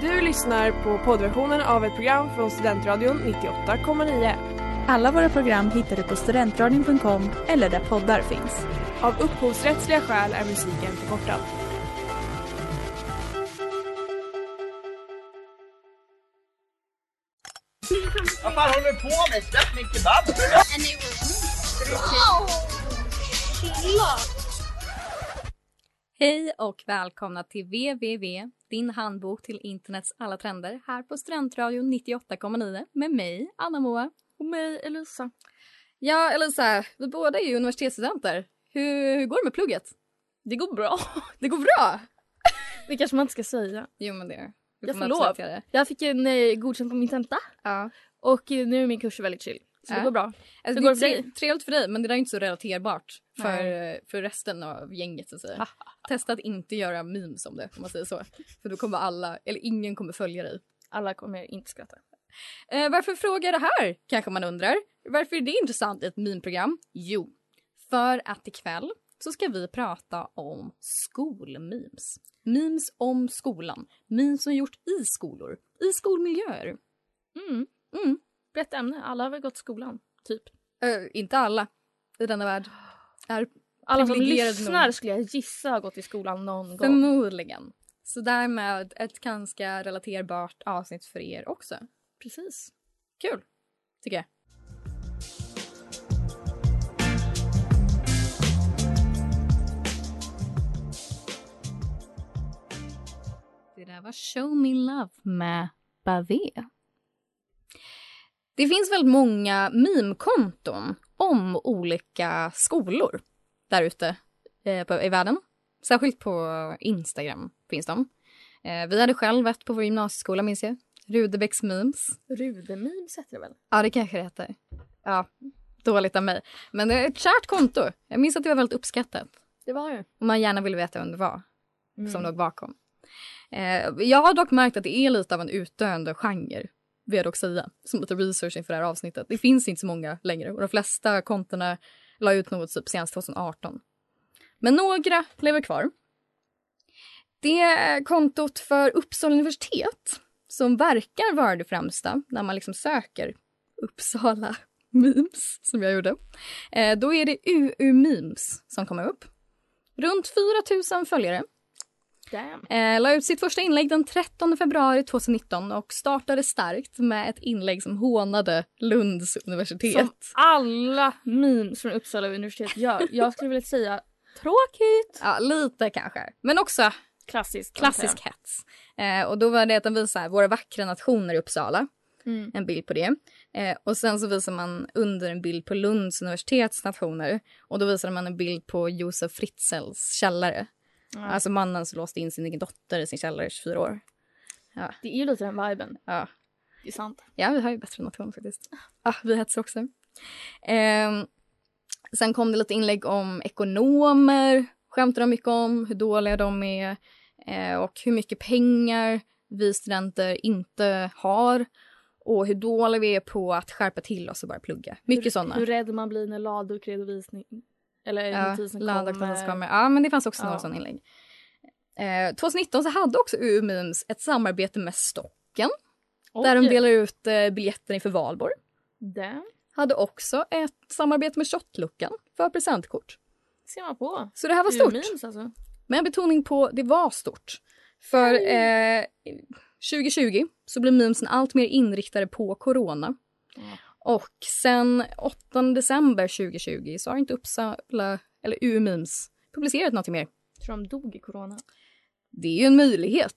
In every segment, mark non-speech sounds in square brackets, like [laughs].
Du lyssnar på poddversionen av ett program från Studentradion 98,9. Alla våra program hittar du på studentradion.com eller där poddar finns. Av upphovsrättsliga skäl är musiken förkortad. Vad fan håller du på med? Släpp min kebab! Hej och välkomna till www, din handbok till internets alla trender här på Studentradion 98,9 med mig, Anna-Moa. Och mig, Elisa. Ja, Elisa, vi båda är ju universitetsstudenter. Hur, hur går det med plugget? Det går bra. [laughs] Det går bra! Det kanske man inte ska säga. Jo, men det vi Jag får lov. Jag fick en eh, godkänt på min tenta Ja. och nu är min kurs väldigt chill. Så det går bra. Alltså, det går det tre- trevligt för dig, men det där är inte så relaterbart för, Nej. för resten av gänget. Så att säga. [laughs] Testa att inte göra memes om det, om man säger så. För då kommer alla, eller ingen kommer följa dig. Alla kommer inte skratta. Eh, varför frågar jag det här, kanske man undrar. Varför är det intressant i ett meme-program? Jo, för att ikväll så ska vi prata om skolmemes. Memes om skolan. Memes som gjort i skolor, i skolmiljöer. Mm. Mm. Brett ämne. Alla har väl gått skolan, typ. Eh, inte alla i denna värld är Alla som lyssnar nog. skulle jag gissa har gått i skolan någon gång. Förmodligen. Så därmed ett ganska relaterbart avsnitt för er också. Precis. Kul, tycker jag. Det där var Show Me Love med Bavé. Det finns väldigt många meme-konton om olika skolor där ute eh, i världen. Särskilt på Instagram finns de. Eh, vi hade själv ett på vår gymnasieskola minns jag. Rudebecks memes. Rudememes heter det väl? Ja, det kanske det heter. Ja, dåligt av mig. Men det är ett kärt konto. Jag minns att det var väldigt uppskattat. Det var ju. Och man gärna ville veta vem det var Mm. som låg bakom. Eh, jag har dock märkt att det är lite av en utdöende genre, vill jag dock säga, som lite research inför det här avsnittet. Det finns inte så många längre och de flesta kontona la ut något typ senast 2018. Men några lever kvar. Det är kontot för Uppsala universitet som verkar vara det främsta när man liksom söker Uppsala [laughs] memes, som jag gjorde. Eh, då är det UU memes som kommer upp. Runt 4 000 följare. Eh, la ut sitt första inlägg den 13 februari 2019 och startade starkt med ett inlägg som hånade Lunds universitet. Som alla memes från Uppsala universitet gör. Jag skulle vilja säga tråkigt. Ja, lite kanske. Men också Klassisk. klassisk hets. Eh, och då var det att den visar våra vackra nationer i Uppsala. Mm. En bild på det. Eh, och sen så visar man under en bild på Lunds universitets nationer. Och då visar man en bild på Josef Fritzels källare. Ja. Alltså mannen som låste in sin egen dotter i sin källare i 24 år. Det är ju lite den viben. Ja. Det är sant. Ja, vi har ju bättre nation faktiskt. Ah, vi hetsar också. Ehm, sen kom det lite inlägg om ekonomer. Skämtar de mycket om hur dåliga de är eh, och hur mycket pengar vi studenter inte har och hur dåliga vi är på att skärpa till oss och bara plugga. Mycket hur, sådana. Hur rädd man blir när laduk-redovisning eller Ja, notisen Ladakvarnen kommer. Ja, men det fanns också några Ja. sådana inlägg. Eh, 2019 så hade också UU Memes ett samarbete med Stocken där de delar ut eh, biljetter inför valborg. Damn. hade också ett samarbete med Shotluckan för presentkort. ser man på. Så det här var stort. Memes alltså. Med en betoning på det var stort. För eh, 2020 så blev memesen allt mer inriktade på corona. Och sen 8 december 2020 så har inte Uppsala, eller UU Memes, publicerat något mer. Tror de dog i corona. Det är ju en möjlighet.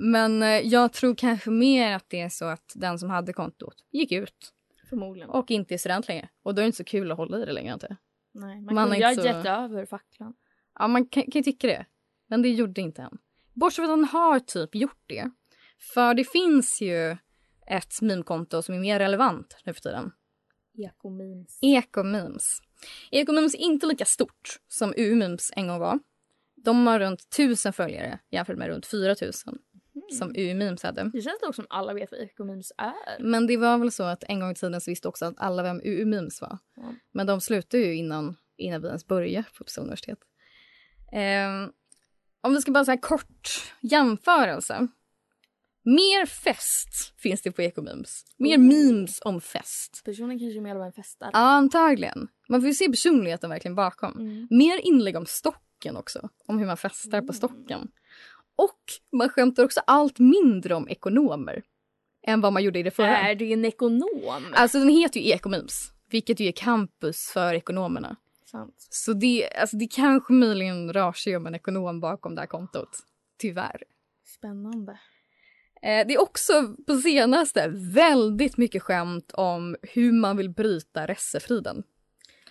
Men eh, jag tror kanske mer att det är så att den som hade kontot gick ut Förmodligen. och inte är student längre. Och då är det inte så kul att hålla i det längre inte. Nej, man, man kunde ha så- gett över facklan. Ja, man kan, kan ju tycka det. Men det gjorde inte han. Bortsett från att han har typ gjort det. För det finns ju ett meme-konto som är mer relevant nu för tiden. Ekomemes. Ekomemes. Ekomemes är inte lika stort som U-memes en gång var. De har runt 1000 följare jämfört med runt 4000 som U-memes hade. Det känns dock som alla vet vad ekomemes är. Men det var väl så att en gång i tiden så visste också att alla vem U-memes var. Ja. Men de slutade ju innan, innan vi ens började på Uppsala universitet. Ehm, om vi ska bara säga kort jämförelse. Mer fest finns det på ekomemes. Mer memes om fest. Personen kanske är mer av en festare. Antagligen. Man får ju se personligheten verkligen bakom. Mm. Mer inlägg om stocken också. Om hur man festar på stocken. Och man skämtar också allt mindre om ekonomer. Än vad man gjorde i det förra. Är du en ekonom? Alltså den heter ju ekomemes. Vilket ju är campus för ekonomerna. Sant. Så det, alltså det kanske möjligen rör sig om en ekonom bakom det här kontot. Tyvärr. Spännande. Eh, det är också på senaste väldigt mycket skämt om hur man vill bryta resefriden.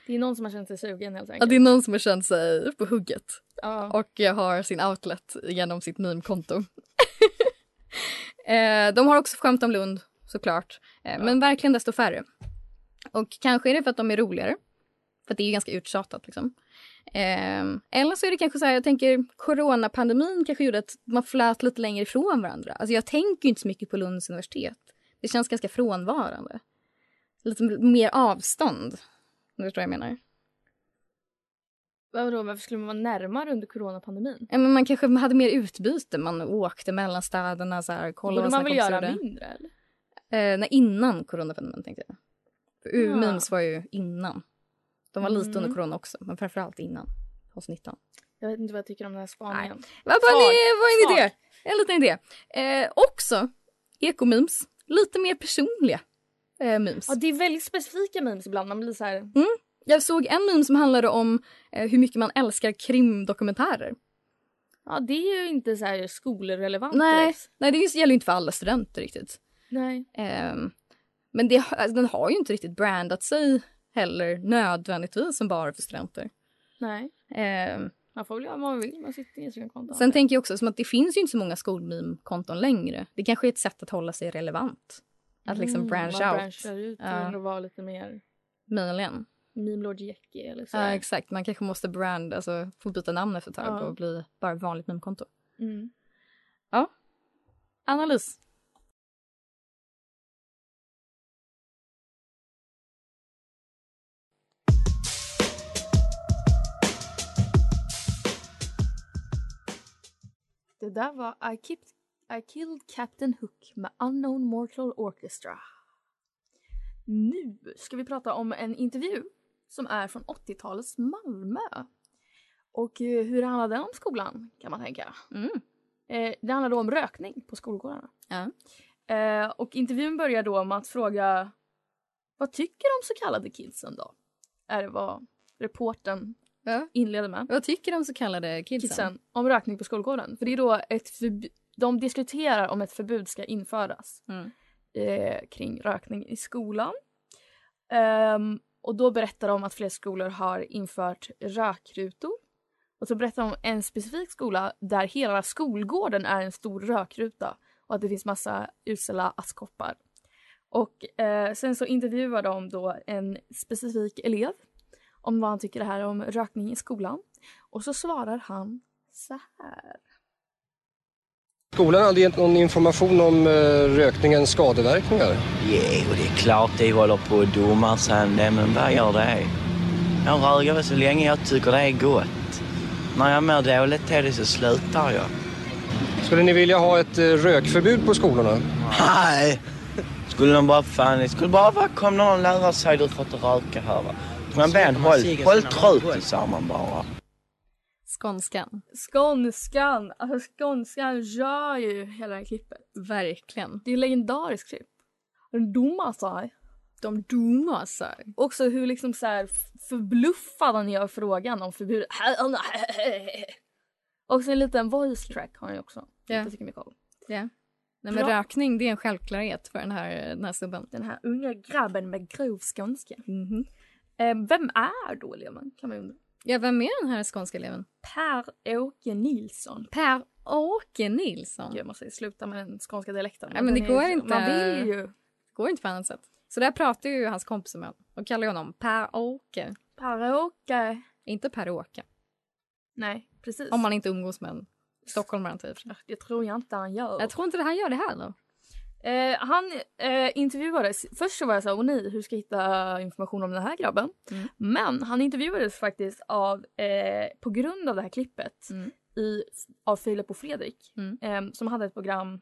Det är någon som har känt sig sugen helt Ja, enkelt. det är någon som har känt sig på hugget Ja. och har sin outlet genom sitt meme-konto. [laughs] eh, de har också skämt om Lund såklart, eh, men verkligen desto färre. Och kanske är det för att de är roligare, för att det är ganska uttjatat liksom. Eh, eller så är det kanske så här, jag tänker coronapandemin kanske gjorde att man flöt lite längre ifrån varandra. Alltså jag tänker inte så mycket på Lunds universitet. Det känns ganska frånvarande. Lite mer avstånd. Om du förstår vad jag menar. Vadå, varför skulle man vara närmare under coronapandemin? Ja, men man kanske hade mer utbyte. Man åkte mellan städerna. Så här, kolla Borde man väl göra mindre eller? Eh, nej, innan coronapandemin tänkte jag. För Ja. Memes var ju innan. De var lite Mm. under corona också, men framförallt innan. Hos 19. Jag vet inte vad jag tycker om den här spaningen. Vad var, var en idé? En liten idé. Eh, också ekomemes. Lite mer personliga eh, memes. Ja, det är väldigt specifika memes ibland. Man blir så här... Jag såg en meme som handlade om eh, hur mycket man älskar krimdokumentärer. Ja, det är ju inte så här skolrelevant Nej, direkt. nej, det gäller ju inte för alla studenter riktigt. Nej. Ehm, men det, alltså, den har ju inte riktigt brandat sig heller nödvändigtvis som bara för studenter. Nej. Ehm, Man får väl göra vad man vill med sitt Instagramkonto. sen tänker jag också som att det finns ju inte så många skolmeme-konton längre. Det kanske är ett sätt att hålla sig relevant. Att liksom Mm, branch man out. branchar ut Ja. att vara lite mer Möjligen. meme Lord Jackie eller så. Ja, exakt. Man kanske måste brand, alltså få byta namn efter ett tag Ja. och bli bara ett vanligt meme-konto. mm. Analys. Det där var I, kept, I killed Captain Hook med Unknown Mortal Orchestra. Nu ska vi prata om en intervju som är från 80-talets Malmö. Och eh, hur handlade den om skolan kan man tänka. Mm. Eh, det handlar då om rökning på skolgårdarna. Eh, och intervjun börjar då med att fråga vad tycker de så kallade kidsen då? Är det vad reporten Ja. inleder med. Vad tycker de så kallade kidsen? Kidsen om rökning på skolgården. För det är då ett förb- de diskuterar om ett förbud ska införas Mm. eh, kring rökning i skolan. Ehm, och då berättar de att fler skolor har infört rökrutor. Och så berättar de om en specifik skola där hela skolgården är en stor rökruta och att det finns massa usla askkoppar. Och eh, sen så intervjuar de då en specifik elev om vad han tycker det här är om rökning i skolan. Och så svarar han så här. Skolan hade gett någon information om eh, rökningens skadeverkningar. Jo, det är klart de håller på och domar sig men vad gör det? Jag röker väl så länge jag tycker det är gott. När jag mår dåligt till det så slutar jag. Skulle ni vilja ha ett eh, rökförbud på skolorna? Nej! Skulle de bara fan, skulle bara vara kom någon och lära sig du får inte röka här va. Men Ben, håll, håll truten sa man bara. Skånskan. Skånskan! Alltså skånskan gör ju hela det här klippet. Verkligen. Det är ett legendariskt klipp. De domar sig. De domar sig. Också hur liksom så här förbluffad han gör frågan om förbud. Och så en liten voice track har han ju också. Ja. Jag tycker mycket om. Ja. Nej, men Bra. rökning det är en självklarhet för den här, den här snubben. Den här unga grabben med grov skånska. Mhm. Eh, vem är då eleven kan man undra. Ja, vem är den här skånska eleven? Per-Åke Nilsson. Per-Åke Nilsson. Jag måste sluta med den skånska dialekten. Ja, men det går inte. Man vill ju. Det går inte på annat sätt. Så där pratar ju hans kompisar med honom och kallar honom Per-Åke. Per-Åke. Inte Per-Åke. Nej, precis. Om man inte umgås med en stockholmare typ. Det tror jag inte han gör. Jag tror inte det han gör det heller. Eh, han eh, intervjuades, först så var jag så här, åh nej, hur ska jag hitta information om den här grabben? Mm. Men han intervjuades faktiskt av, eh, på grund av det här klippet Mm. i, av Filip och Fredrik Mm. eh, som hade ett program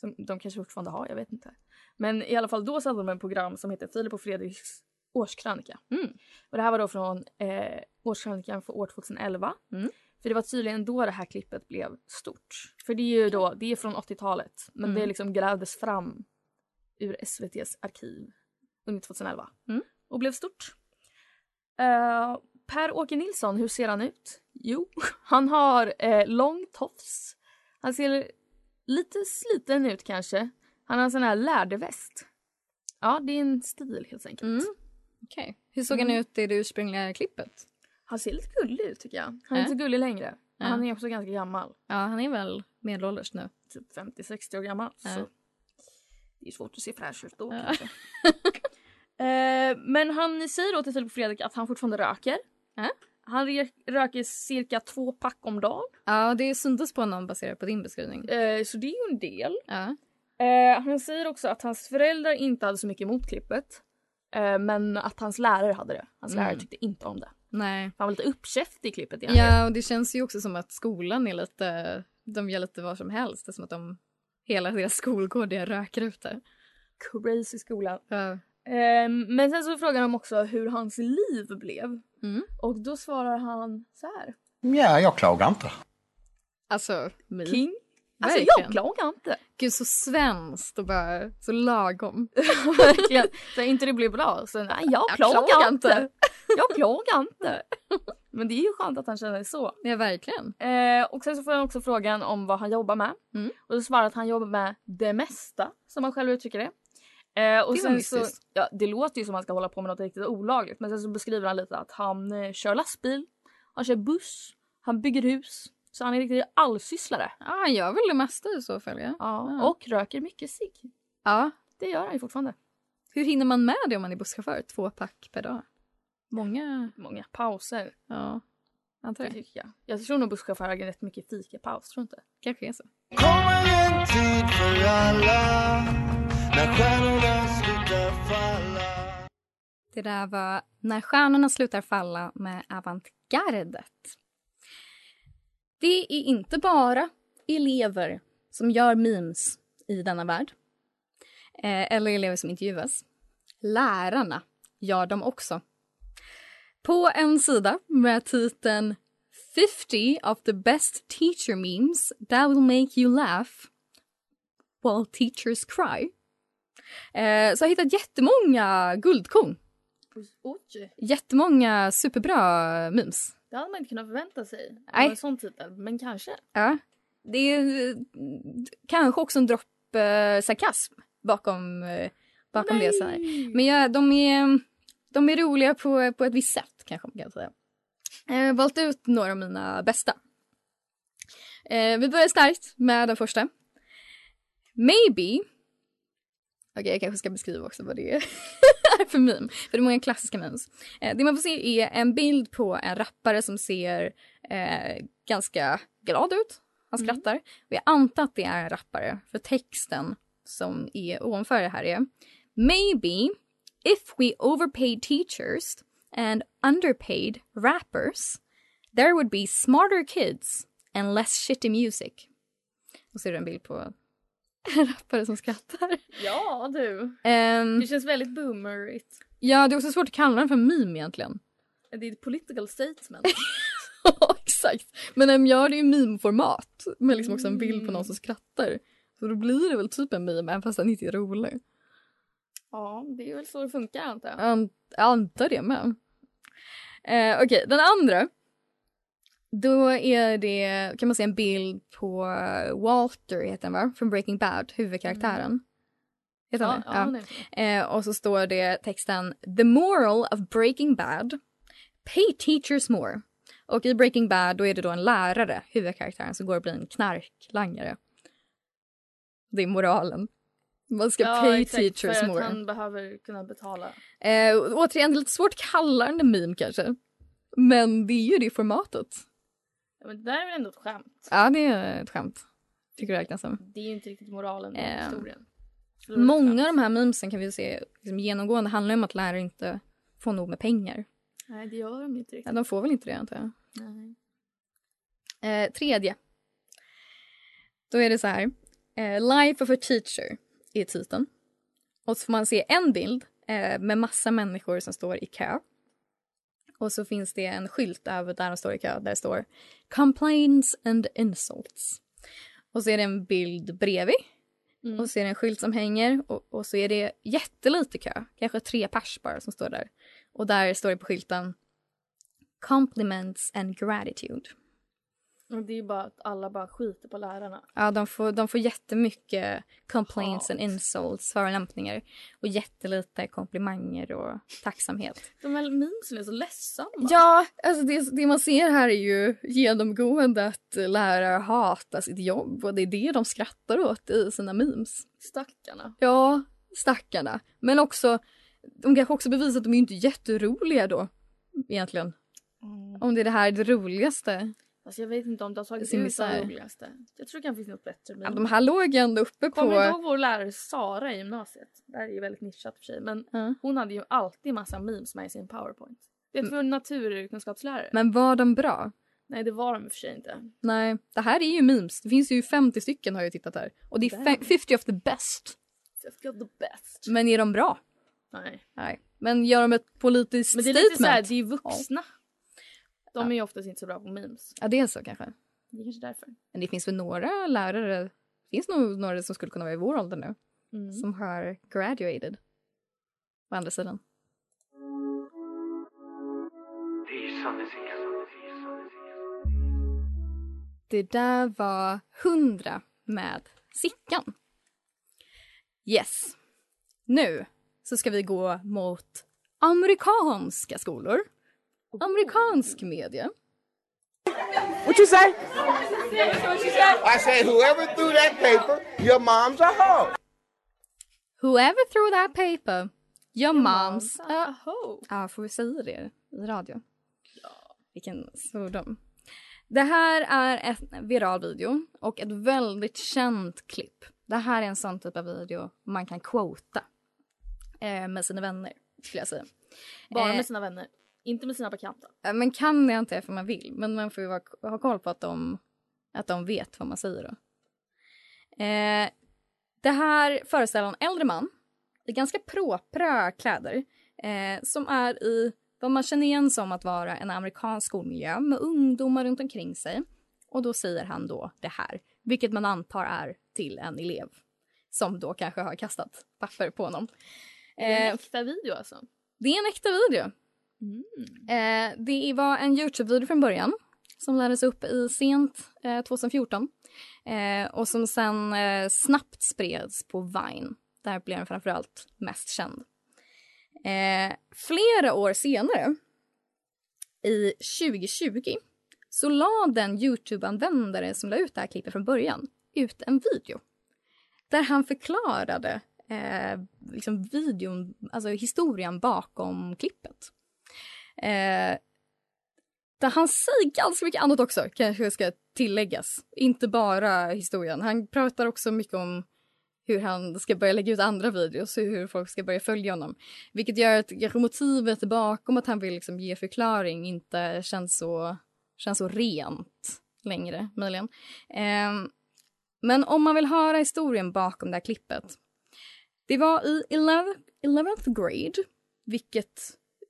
Som de kanske fortfarande har, jag vet inte. Men i alla fall då så hade de ett program som heter Filip och Fredriks årskrönika. Mm. Och det här var då från eh, årskrönikan för år 2011. För det var tydligen då det här klippet blev stort. För det är ju då, det är från 80-talet. Men Mm. det liksom grävdes fram ur SVTs arkiv under 2011. Mm. Och blev stort. Eh, Per-Åke Nilsson, hur ser han ut? Jo, [laughs] han har eh, lång tofs. Han ser lite sliten ut kanske. Han har en sån här läderväst. Ja, det är en stil helt enkelt. Mm. Okej. Hur såg han Mm. ut i det ursprungliga klippet? Han ser lite gullig ut tycker jag. Han är Ja. inte så gullig längre. Ja. han är också ganska gammal. Ja, han är väl medelålders nu. Typ 50-60 år gammal. Ja. Så det är svårt att se fräsch ut då kanske. [laughs] eh, men han säger då till Filip och Fredrik att han fortfarande röker. Han röker cirka två pack om dagen. Ja, det syntes på honom baserat på din beskrivning. Eh, så det är ju en del. Eh, han säger också att hans föräldrar inte hade så mycket emot klippet. Eh, men att hans lärare hade det. Hans Mm. lärare tyckte inte om det. Nej. Han var lite uppkäftig i klippet. Ja, och det känns ju också som att skolan är lite... De gör lite vad som helst. Det är som att de... Hela deras skolgård är rökrutor. Crazy skola. Ja. Eh, men sen så frågar de också hur hans liv blev. Mm. Och då svarar han så här. Ja, jag klagar inte. Alltså, my. King. Alltså jag klagar inte. Gud, så svenskt och bara så lagom. [laughs] Verkligen. Så inte det blir bra så nej jag, klagar, klagar inte. inte. [laughs] jag klagar inte. Men det är ju skönt att han känner så. Ja, verkligen. Eh, och sen så får han också frågan om vad han jobbar med. Mm. Och då svarar att han jobbar med det mesta som han själv uttrycker det. Eh, och Det sen så, ja, det låter ju som att han ska hålla på med något riktigt olagligt men sen så beskriver han lite att han eh, kör lastbil, han kör buss, han bygger hus. Så han är riktigt allsysslare. Ja, han gör väl det mesta i så fall. Ja. Ja, Ja. Och röker mycket cigg. ja. Det gör han ju fortfarande. Hur hinner man med det om man är busschaufför? Två pack per dag? Många... Många pauser. Ja, antar det. tycker jag. Jag tror nog busschaufförer har rätt mycket fikapaus, tror du inte? Kanske är så. Kommer en tid för alla när stjärnorna slutar falla Det där var När stjärnorna slutar falla med Avantgardet. Det är inte bara elever som gör memes i denna värld. Eh, eller elever som intervjuas. Lärarna gör dem också. På en sida med titeln 50 of the best teacher memes that will make you laugh while teachers cry. Eh, så jag har hittat jättemånga guldkorn. Oj, Jättemånga superbra memes. Det hade man inte kunnat förvänta sig. Nej. En sån titel, men kanske. Ja. Det är eh, kanske också en dropp eh, sarkasm bakom, eh, bakom det. Så här. Men ja, de, är, de är roliga på, på ett visst sätt kanske man kan säga. Jag har valt ut några av mina bästa. Vi börjar starkt med den första. Maybe. Okej, jag kanske ska beskriva också vad det är [laughs] för meme. För det är många klassiska memes. Eh, det man får se är en bild på en rappare som ser eh, ganska glad ut. Han skrattar. Och jag antar att det är en rappare. För texten som är ovanför det här är Maybe if we overpaid teachers and underpaid rappers there would be smarter kids and less shitty music. Och så är det en bild på en [laughs] rappare som skrattar. Ja, du. Ehm, Det känns väldigt boomerigt. ja, det är också svårt att kalla den för meme egentligen. Det är ett political statement. [laughs] Ja, exakt. Men de gör det i meme-format med liksom också en bild på någon som skrattar. Så då blir det väl typ en meme även fast den inte är rolig. ja, det är väl så det funkar antar jag. Jag an- jag antar det med. Eh, Okej, den andra. Då är det, kan man se en bild på Walter, heter han va? Från Breaking Bad, huvudkaraktären. Heter han Ja, ja, så. Eh, och så står det texten The moral of Breaking Bad Pay teachers more. Och i Breaking Bad då är det då en lärare, huvudkaraktären, som går och blir en knarklangare. Det är moralen. Man ska ja, pay exakt, teachers för att more. han behöver kunna betala. Eh, återigen, lite svårt att kalla den en meme kanske. Men det är ju det formatet. Ja, men det där är väl ändå ett skämt? Ja, det är ett skämt. Tycker det räknas som. Det är ju inte riktigt moralen i Eh, historien. Många av de här memesen kan vi se liksom, genomgående handlar om att lärare inte får nog med pengar. Nej, det gör de inte Ja, riktigt. de får väl inte det antar jag. Nej. Eh, tredje. Då är det så här. Eh, Life of a teacher är titeln. Och så får man se en bild eh, med massa människor som står i kö. Och så finns det en skylt över där de står i kö där det står Complaints and insults. Och så är det en bild bredvid. Och så är det en skylt som hänger och, och så är det jättelite kö. Kanske tre pers bara som står där. Och där står det på skylten Compliments and gratitude. Och det är bara att alla bara skiter på lärarna. Ja, de får, de får jättemycket complaints Hat. and insults, förolämpningar och jättelite komplimanger och tacksamhet. De här memesen är så ledsamma. Ja, alltså det, det man ser här är ju genomgående att lärare hatar sitt jobb och det är det de skrattar åt i sina memes. Stackarna. Ja, stackarna. Men också, de kanske också bevisar att de är inte jätteroliga då, egentligen. Om det är det här det roligaste. Alltså jag vet inte om det har tagit Sin ut det roligaste. Jag tror det kan finnas något bättre. Ja, Men... de här låg ju ändå uppe på... Kommer du ihåg vår lärare Sara i gymnasiet? Det här är ju väldigt nischat för sig. Men Ja. hon hade ju alltid massa memes med i sin powerpoint. Vet du för naturkunskapslärare? Men var de bra? Nej det var de i och för sig inte. Nej, det här är ju memes. Det finns ju 50 stycken har jag tittat här. Och det är fe- 50 of the best. Jag feel the best. Men är de bra? Nej. Nej. Men gör de ett politiskt Men det är statement? lite såhär, det är ju vuxna. De är ju oftast inte så bra på memes. Ja, det är så kanske. Det är kanske därför. Men det finns väl några lärare, det finns nog några som skulle kunna vara i vår ålder nu, Mm. som har graduated. Å andra sidan. Det där var 100 med Sickan. Yes. Nu så ska vi gå mot amerikanska skolor. Amerikansk media. What you say? I said, whoever threw that paper, your mom's a hoe. Whoever threw that paper, your mom's a... Aho. Ja, får vi säga det i radio? Ja. Vilken svordom. Det här är en viral video och ett väldigt känt klipp. Det här är en sån typ av video man kan quota eh, med sina vänner, skulle jag säga. Bara Eh, med sina vänner. Inte med sina bekanta. Eh, Men kan det inte för man vill. Men man får ju ha koll på att de, att de vet vad man säger då. Eh, det här föreställer en äldre man i ganska propra kläder eh, som är i vad man känner igen som att vara en amerikansk skolmiljö med ungdomar runt omkring sig. Och då säger han då det här, vilket man antar är till en elev som då kanske har kastat papper på honom. Det är en Eh, äkta video alltså. det är en äkta video. Mm. Eh, det var en Youtube-video från början som lades upp i sent eh, 2014 eh, och som sen eh, snabbt spreds på Vine. Där blev den framförallt mest känd. Eh, flera år senare, i 2020, så la den Youtube-användare som la ut det här klippet från början ut en video där han förklarade eh, liksom videon, alltså historien bakom klippet. Eh, där han säger ganska mycket annat också, kanske ska tilläggas. Inte bara historien. Han pratar också mycket om hur han ska börja lägga ut andra videos och hur folk ska börja följa honom. Vilket gör att kanske motivet bakom att han vill liksom ge förklaring inte känns så, känns så rent längre, möjligen. Eh, men om man vill höra historien bakom det här klippet. Det var i 11th grade, vilket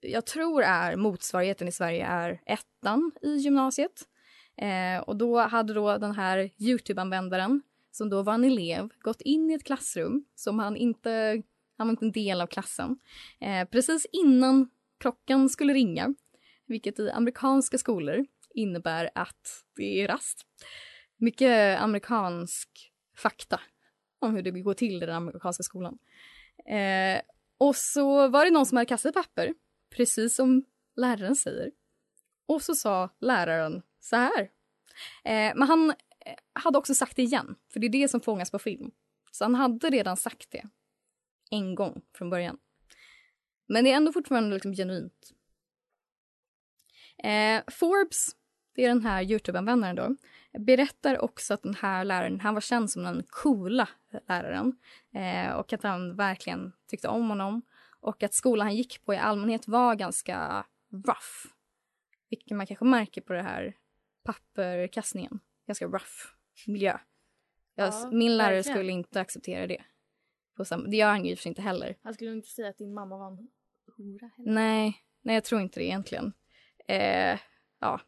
jag tror är motsvarigheten i Sverige är ettan i gymnasiet. Eh, och då hade då den här Youtube-användaren, som då var en elev, gått in i ett klassrum som han inte, han var inte en del av klassen. Eh, precis innan klockan skulle ringa, vilket i amerikanska skolor innebär att det är rast. Mycket amerikansk fakta om hur det går till i den amerikanska skolan. Eh, och så var det någon som hade kastat papper, precis som läraren säger. Och så sa läraren så här. Eh, men han eh, hade också sagt det igen, för det är det som fångas på film. Så han hade redan sagt det en gång från början. Men det är ändå fortfarande liksom genuint. Eh, Forbes, det är den här Youtube-användaren då, berättar också att den här läraren, han var känd som den coola läraren eh, och att han verkligen tyckte om honom och att skolan han gick på i allmänhet var ganska rough. Vilket man kanske märker på det här papperkastningen. Ganska rough miljö. Jag, Ja, min lärare verkligen. skulle inte acceptera det. Det gör han ju inte heller. Han skulle inte säga att din mamma var en hora heller. Nej, nej jag tror inte det egentligen. Eh, ja.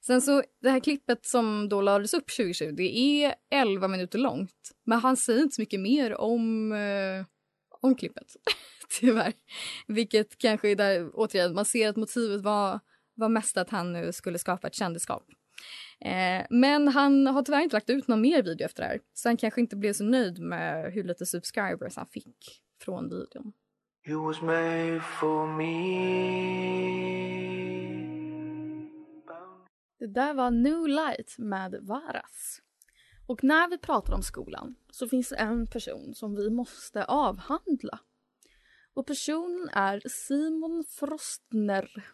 Sen så det här klippet som då lades upp 2020, det är 11 minuter långt. Men han säger inte så mycket mer om, eh, om klippet. [laughs] [laughs] Tyvärr. Vilket kanske är där, återigen, man ser att motivet var, var mest att han nu skulle skapa ett kändisskap. Eh, men han har tyvärr inte lagt ut någon mer video efter det här. Så han kanske inte blev så nöjd med hur lite subscribers han fick från videon. You was made for me. Det där var New Light med Varas. Och när vi pratar om skolan så finns det en person som vi måste avhandla. Och personen är Simon Frostner.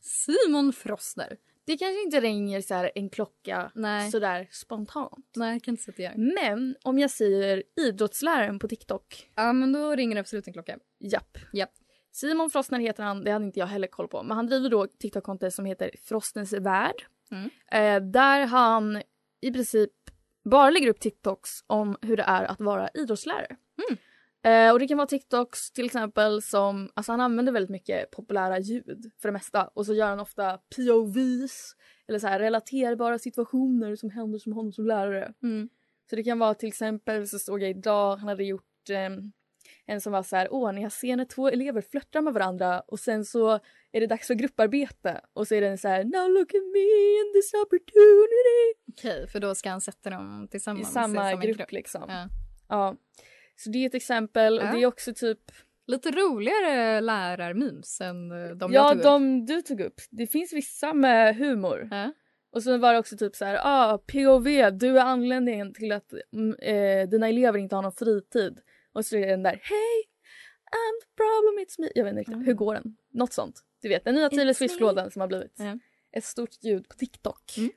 Simon Frostner. Det kanske inte ringer så här en klocka Nej. sådär spontant. Nej, jag kan inte säga att det gör. Men om jag säger idrottsläraren på TikTok. Ja, men då ringer det absolut en klocka. Japp. Japp. Simon Frostner heter han, det hade inte jag heller koll på. Men han driver då TikTok-konto som heter Frostners värld. Mm. Eh, där han i princip bara lägger upp TikToks om hur det är att vara idrottslärare. Mm. Eh, och det kan vara TikToks till exempel som, alltså han använder väldigt mycket populära ljud för det mesta. Och så gör han ofta POVs eller så här relaterbara situationer som händer som honom som lärare. Mm. Så det kan vara till exempel så såg jag idag han hade gjort ehm, en som var så här, åh när jag ser när två elever flörtar med varandra och sen så är det dags för grupparbete och så är den så här, now look at me and this opportunity Okej, för då ska han sätta dem i tillsammans samma grupp, liksom. Ja. Ja. Så det är ett exempel och Ja. det är också typ, Lite roligare lärarmemes än eh, de jag ja tog upp. de du tog upp, det finns vissa med humor. Ja. Och så var det också typ så här, ah, POV, du är anledningen till att mm, eh, dina elever inte har någon fritid. Och så är det den där, hey, I'm the problem, it's me. Jag vet inte riktigt, Mm. hur går den? Något sånt. Du vet, den nya Taylor It's Swift-låten som har blivit Ja. ett stort ljud på TikTok. Mm.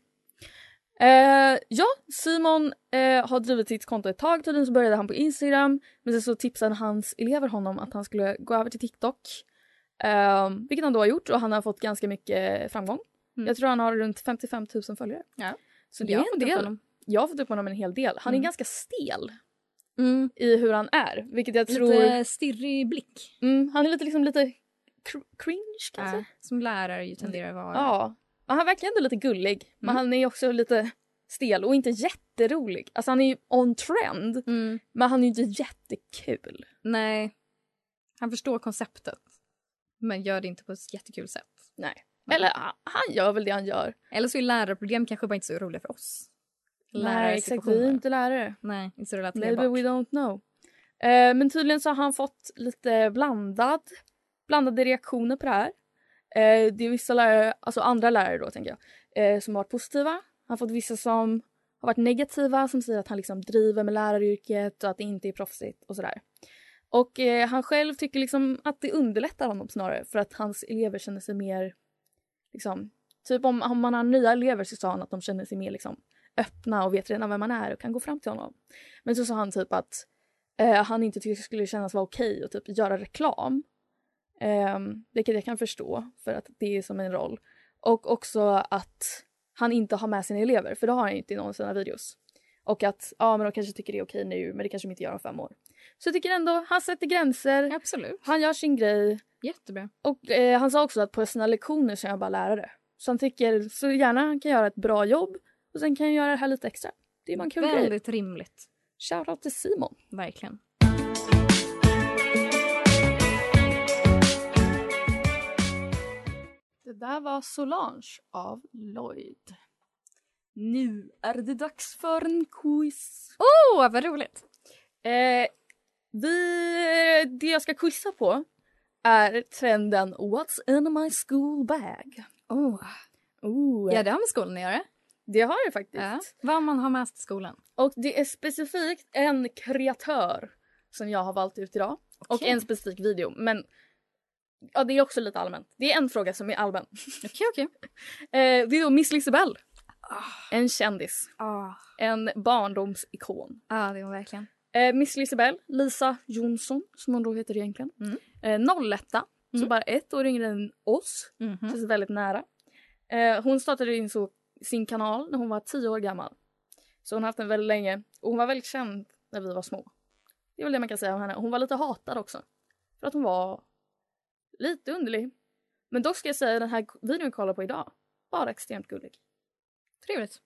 Eh, ja, Simon eh, har drivit sitt konto ett tag. Tydligen så började han på Instagram. Men sen så tipsade hans elever honom att han skulle gå över till TikTok. Eh, vilket han då har gjort och han har fått ganska mycket framgång. Mm. Jag tror han har runt 55 000 följare. Ja. Så det Jag är en del. Jag har fått upp honom en hel del. Han är Mm. ganska stel Mm. i hur han är. Vilket jag tror... Lite stirrig blick. Mm, han är lite liksom lite cr- cringe kanske. Ja, som lärare ju tenderar att vara. Ja. Men han verkar ändå lite gullig. Men Mm. han är också lite stel och inte jätterolig. Alltså han är ju on trend. Mm. Men han är ju inte jättekul. Nej. Han förstår konceptet. Men gör det inte på ett jättekul sätt. Nej. Eller han- gör väl det han gör. Eller så är lärarproblem kanske bara inte så roliga för oss. Nej exakt, vi är inte lärare. Nej, inte så Maybe relaterbart. we don't know. Eh, men tydligen så har han fått lite blandad, blandade reaktioner på det här. Eh, det är vissa lärare, alltså andra lärare då tänker jag, eh, som har varit positiva. Han har fått vissa som har varit negativa som säger att han liksom driver med läraryrket och att det inte är proffsigt och sådär. Och eh, han själv tycker liksom att det underlättar honom snarare för att hans elever känner sig mer liksom, typ om, om man har nya elever så sa han att de känner sig mer liksom öppna och vet redan vem man är och kan gå fram till honom. Men så sa han typ att eh, han inte tyckte det skulle kännas vara okej okay att typ göra reklam. Um, vilket jag kan förstå för att det är som en roll. Och också att han inte har med sina elever för det har han inte i någon av sina videos. Och att ja men de kanske tycker det är okej nu men det kanske de inte gör om fem år. Så jag tycker ändå han sätter gränser, Absolut. han gör sin grej Jättebra. och eh, han sa också att på sina lektioner så är han bara lärare. Så han tycker så gärna han kan göra ett bra jobb och sen kan han göra det här lite extra. Det är bara en kul grej. Väldigt rimligt. Shoutout till Simon. Verkligen. Det där var Solange av Lloyd. Nu är det dags för en quiz. Åh, oh, vad roligt! Eh, vi, det jag ska quizza på är trenden What's in my school bag? Oh. Oh, Ja, det har med skolan att göra. det har det faktiskt. Ja. Vad man har med sig till skolan. Och det är specifikt en kreatör som jag har valt ut idag. Och Okej. en specifik video. Men ja, det är också lite allmänt. Det är en fråga som är allmän. [laughs] Okej, okej. Eh, det är då Miss Lisebell. En kändis. Ah, En barndomsikon. ah, det var verkligen. Eh, Miss Lisebell, Lisa Jonsson som hon då heter egentligen. Mm. Eh, 01 så Mm. bara ett år yngre än oss. Mhm. Känns väldigt nära. Eh, hon startade in så, sin kanal när hon var 10 år gammal. Så hon har haft den väldigt länge och hon var väldigt känd när vi var små. Det är väl det man kan säga om henne. Hon var lite hatad också. För att hon var lite underlig. Men dock ska jag säga den här videon vi kollar på idag, bara extremt gullig. Trevligt.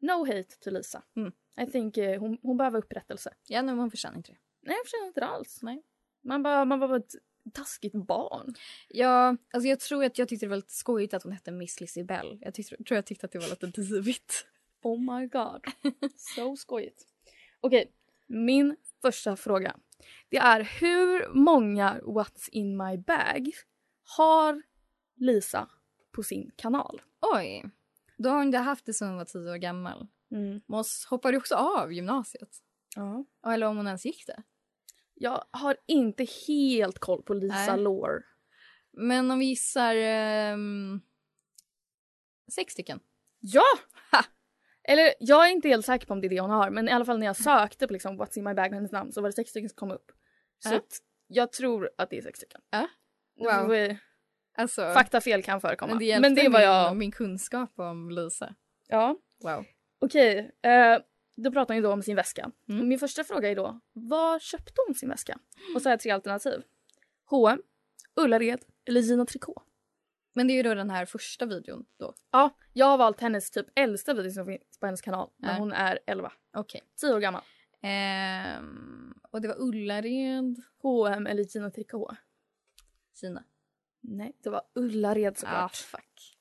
No hate till Lisa. Mm. I think eh, hon, hon behöver upprättelse. Ja, nej, hon förtjänar inte det. Nej jag förstår inte det alls. Nej. Man bara, man var bara ett taskigt barn. Ja, alltså jag tror att jag tyckte det var lite skojigt att hon hette Miss Lizzie. Jag tyckte, tror jag tyckte att det var lite divigt. Oh my god. [laughs] Så skojigt. Okej, min första fråga. Det är hur många What's in my bag har Lisa på sin kanal? Oj. Då har hon inte haft det sedan hon var tio år gammal. Mås hoppade också av gymnasiet. Ja. Eller om hon ens gick det. Jag har inte helt koll på Lisa Nej. Lore. Men om vi gissar... ehm, sex stycken. Ja! Eller jag är inte helt säker på om det är det hon har men i alla fall när jag sökte på liksom What's in my bag med hennes namn så var det sex stycken som kom upp. Så att jag tror att det är sex stycken. Får Wow. vi- Alltså, Faktafel kan förekomma. men det Men hjälpte det, var min, jag. min kunskap om Lisa. Ja. Wow. Okej, eh, då pratar hon ju då om sin väska. Mm. Min första fråga är då, var köpte hon sin väska? Och så har jag tre alternativ. H&M, Ullared eller Gina Tricot. Men det är ju då den här första videon då. Ja, jag har valt hennes typ äldsta video som finns på hennes kanal. När hon är 11. Okej. 10 år gammal. Ehm, och det var Ullared. H&M eller Gina Tricot. Kina. Nej, det var Ullared Ah, såklart. fuck.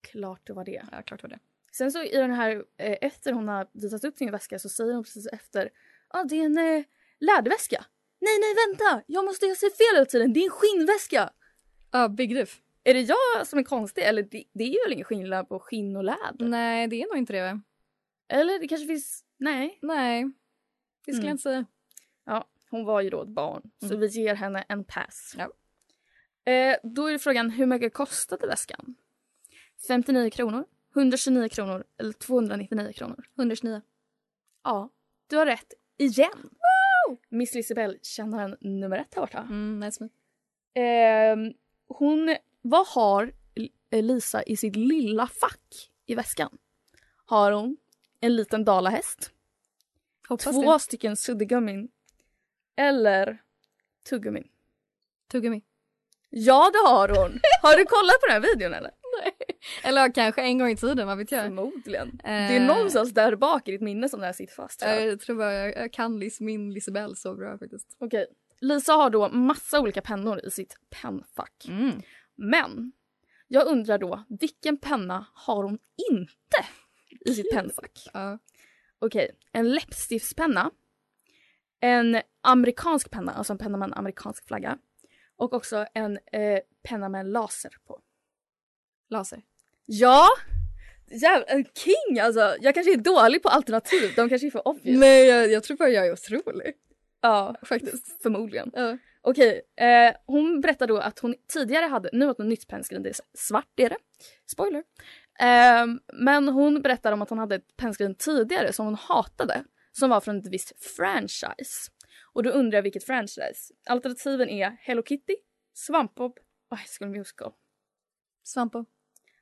Klart det var det. Ja, klart var det. Sen så i den här, eh, efter hon har visat upp sin väska så säger hon precis efter Ja, ah, det är en eh, läderväska. Nej, nej, vänta! Jag måste, jag ser fel hela tiden. Det är en skinnväska. Ja, Big Diff. Är det jag som är konstig? Eller det, det är väl ingen skillnad på skinn och läder? Nej, det är nog inte det. va? Eller det kanske finns... Nej. Nej, det skulle Mm. jag inte säga. Ja, hon var ju då ett barn. Så Mm. vi ger henne en pass. Ja. Eh, då är frågan, hur mycket kostade väskan? 59 kronor, 129 kronor eller 299 kronor? 129. Ja, du har rätt igen. Miss Lisibell, kännaren nummer ett här borta. Mm, nice. Ehm, hon, vad har Lisa i sitt lilla fack i väskan? Har hon en liten dalahäst, Hoppas två det. stycken suddgummin eller tuggummin? Tuggummi. Ja, det har hon! Har du kollat på den här videon eller? [laughs] Eller ja, kanske en gång i tiden, vad vet jag. Förmodligen. Det Eh, är någonstans där bak i ditt minne som det här sitter fast. tror jag. Jag tror bara jag, jag kan Lis, min Lisabelle så bra faktiskt. Okej. Lisa har då massa olika pennor i sitt pennfack. Mm. Men jag undrar då, vilken penna har hon inte i sitt pennfack? [laughs] Ja. Okej, en läppstiftspenna. En amerikansk penna, alltså en penna med en amerikansk flagga. Och också en eh, penna med en laser på. Laser. Ja! Jävla en king alltså! Jag kanske är dålig på alternativ, de kanske är för obvious. Nej, jag, jag tror bara jag är otrolig. Ja, Faktiskt. förmodligen. Ja. Okej, eh, hon berättar då att hon tidigare hade, nu har hon nytt pennskrin, det är svart är det. Spoiler. Eh, men hon berättar om att hon hade ett pennskrin tidigare som hon hatade. Som var från ett visst franchise. Och då undrar jag vilket franchise. Alternativen är Hello Kitty, Svampbob och High School Musical. Svampo.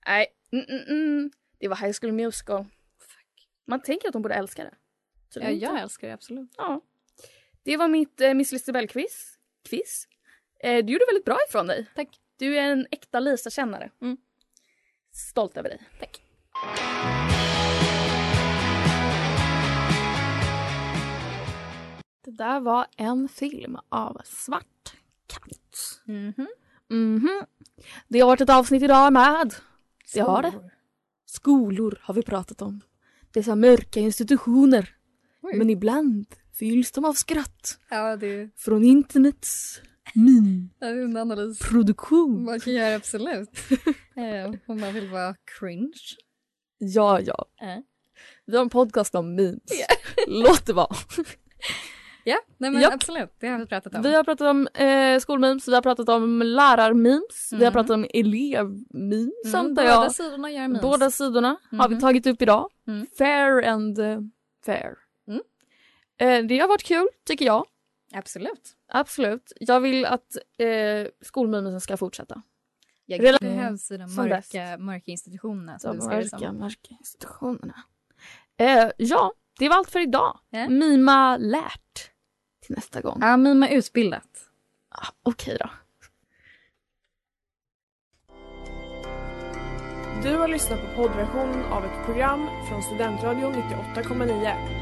Nej, mm, mm, mm. det var High School Musical. Man tänker att hon borde älska det. Så det Ja, jag älskar det absolut. Ja. Det var mitt eh, Miss Lisibell-quiz. Quiz. Eh, du gjorde väldigt bra ifrån dig. Tack. Du är en äkta Lisa-kännare. Mm. Stolt över dig. Tack. Det där var en film av Svart katt. Mhm. Mhm. Det har varit ett avsnitt idag med. Det har det. Skolor har vi pratat om. Dessa mörka institutioner. Oj. Men ibland fylls de av skratt. Ja, det Från internets det är en analys minproduktion. man kan göra absolut. [laughs] Eh, Om man vill vara cringe. Ja, ja. Eh. Vi har en podcast om memes. [laughs] Låt det vara. [laughs] Ja, nej men Japp. absolut. Det har vi pratat om. Vi har pratat om eh, skolmemes, vi har pratat om lärarmemes, vi har Mm. pratat om elevmemes Mm, båda jag. sidorna gör memes. Båda sidorna har vi Mhm. tagit upp idag. Mm. Fair and eh, fair. Eh, det har varit kul, tycker jag. Absolut. Absolut. Jag vill att eh, skolmemesen ska fortsätta. Jag Rela- behövs i de Som mörka, mörka institutionerna. De mörka, mörka institutionerna. Eh, ja, det var allt för idag. Ja. Mima lärt till nästa gång. Ja, mima utbildat. Ah, Okej då. Du har lyssnat på poddversionen av ett program från Studentradion 98,9.